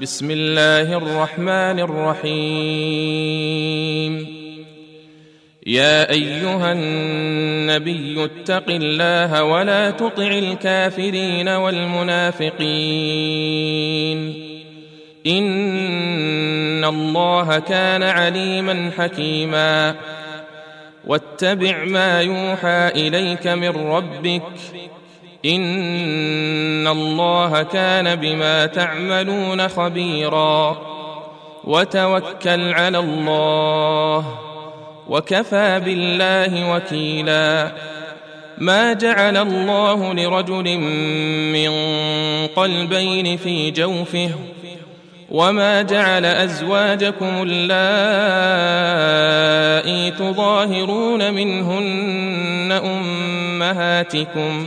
بسم الله الرحمن الرحيم. يا أيها النبي اتق الله ولا تطع الكافرين والمنافقين. إن الله كان عليما حكيما. واتبع ما يوحى إليك من ربك. ان الله كان بما تعملون خبيرا وتوكل على الله وكفى بالله وكيلا ما جعل الله لرجل من قلبين في جوفه وما جعل ازواجكم اللائي تظاهرون منهن امهاتكم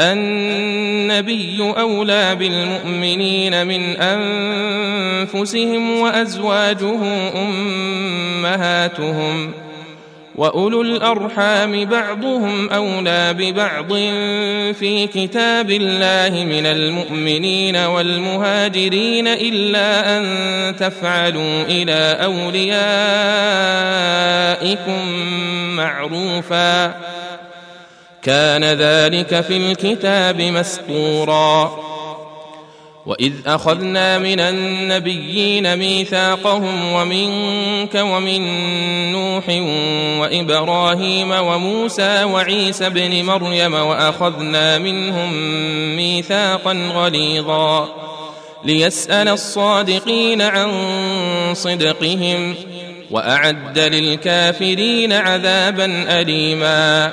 النبي أولى بالمؤمنين من أنفسهم وأزواجه أمهاتهم وأولو الأرحام بعضهم أولى ببعض في كتاب الله من المؤمنين والمهاجرين إلا أن تفعلوا إلى أوليائكم معروفا كان ذلك في الكتاب مسطورا. وإذ أخذنا من النبيين ميثاقهم ومنك ومن نوح وإبراهيم وموسى وعيسى ابن مريم وأخذنا منهم ميثاقا غليظا. ليسأل الصادقين عن صدقهم وأعد للكافرين عذابا أليما.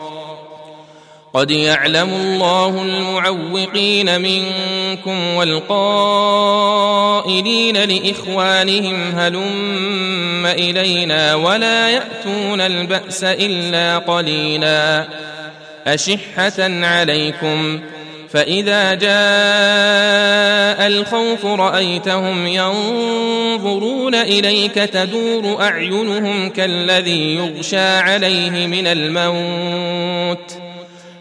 قد يعلم الله المعوقين منكم والقائلين لإخوانهم هلم إلينا ولا يأتون البأس إلا قليلا أشحة عليكم فإذا جاء الخوف رأيتهم ينظرون إليك تدور أعينهم كالذي يغشى عليه من الموت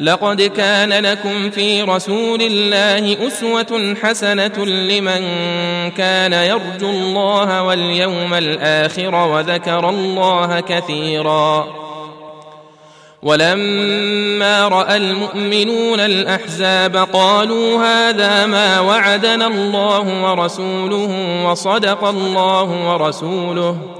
لقد كان لكم في رسول الله أسوة حسنة لمن كان يرجو الله واليوم الآخر وذكر الله كثيرا. ولما رأى المؤمنون الأحزاب قالوا هذا ما وعدنا الله ورسوله وصدق الله ورسوله.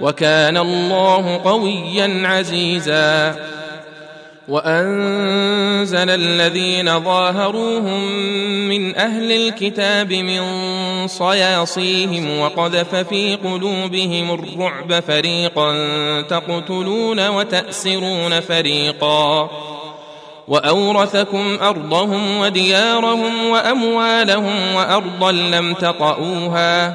وكان الله قويا عزيزا. وأنزل الذين ظاهروهم من أهل الكتاب من صياصيهم وقذف في قلوبهم الرعب فريقا تقتلون وتأسرون فريقا. وأورثكم أرضهم وديارهم وأموالهم وأرضا لم تطئوها.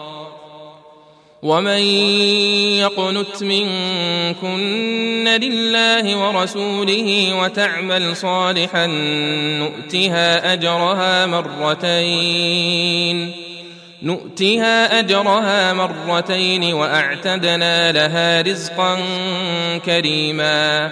ومن يقنت منكن لله ورسوله وتعمل صالحا نؤتها أجرها مرتين. نؤتها أجرها مرتين وأعتدنا لها رزقا كريما.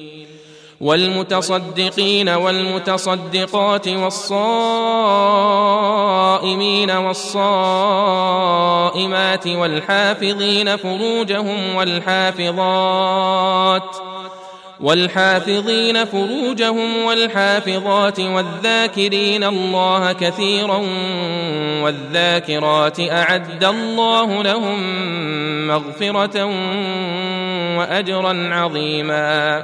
والمتصدقين والمتصدقات والصائمين والصائمات والحافظين فروجهم والحافظات والحافظين فروجهم والحافظات والذاكرين الله كثيرا والذاكرات أعد الله لهم مغفرة وأجرا عظيما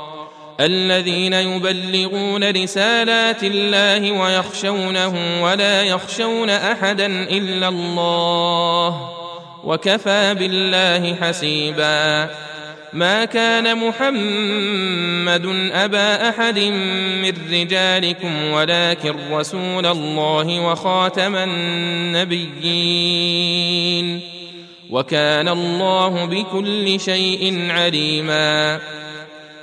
الذين يبلغون رسالات الله ويخشونه ولا يخشون أحدا إلا الله وكفى بالله حسيبا. ما كان محمد أبا أحد من رجالكم ولكن رسول الله وخاتم النبيين. وكان الله بكل شيء عليما.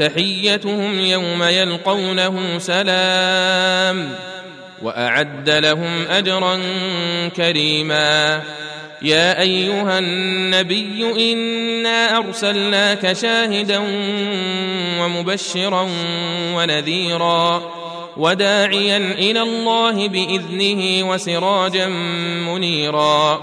تحيتهم يوم يلقونه سلام وأعد لهم أجرا كريما. يا أيها النبي إنا أرسلناك شاهدا ومبشرا ونذيرا وداعيا إلى الله بإذنه وسراجا منيرا.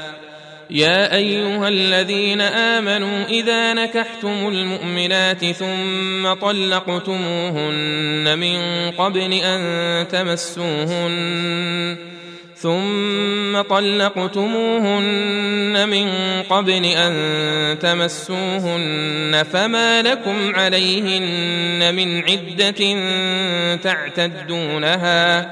يا أيها الذين آمنوا إذا نكحتم المؤمنات ثم طلقتموهن من قبل أن تمسوهن ثم طلقتموهن من قبل أن تمسوهن فما لكم عليهن من عدة تعتدونها.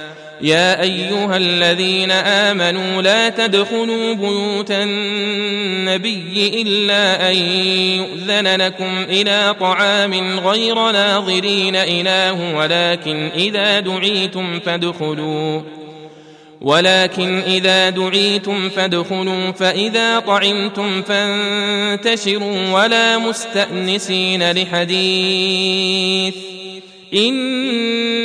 يا أيها الذين آمنوا لا تدخلوا بيوت النبي إلا أن يؤذن لكم إلى طعام غير ناظرين اله ولكن إذا دعيتم فادخلوا ولكن إذا دعيتم فادخلوا فإذا طعمتم فانتشروا ولا مستأنسين لحديث. إن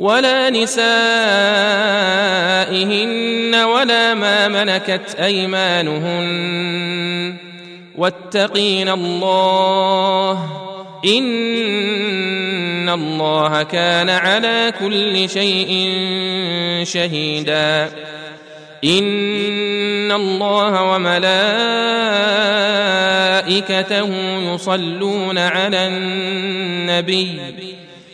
ولا نسائهن ولا ما ملكت أيمانهن. واتقين الله إن الله كان على كل شيء شهيدا. إن الله وملائكته يصلون على النبي.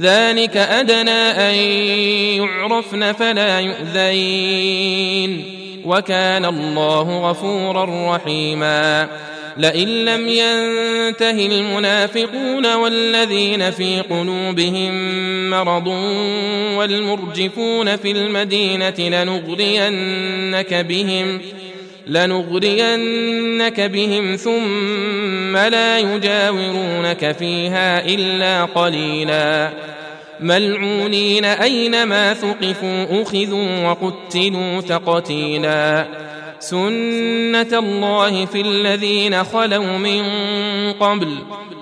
ذلك أدنى أن يعرفن فلا يؤذين. وكان الله غفورا رحيما. لئن لم ينته المنافقون والذين في قلوبهم مرض والمرجفون في المدينة لنغرينك بهم لنغرينك بهم ثم لا يجاورونك فيها إلا قليلا. ملعونين أينما ثقفوا أخذوا وقتلوا تقتيلا. سنة الله في الذين خلوا من قبل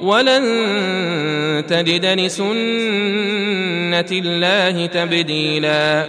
ولن تجد لسنة الله تبديلا.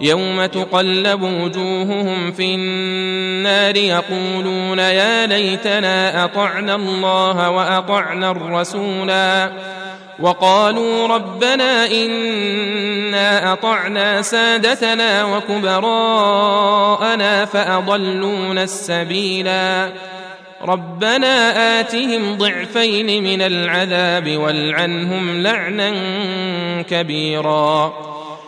يوم تقلب وجوههم في النار يقولون يا ليتنا أطعنا الله وأطعنا الرسولا وقالوا ربنا إنا أطعنا سادتنا وكبراءنا فأضلونا السبيلا ربنا آتهم ضعفين من العذاب والعنهم لعنا كبيرا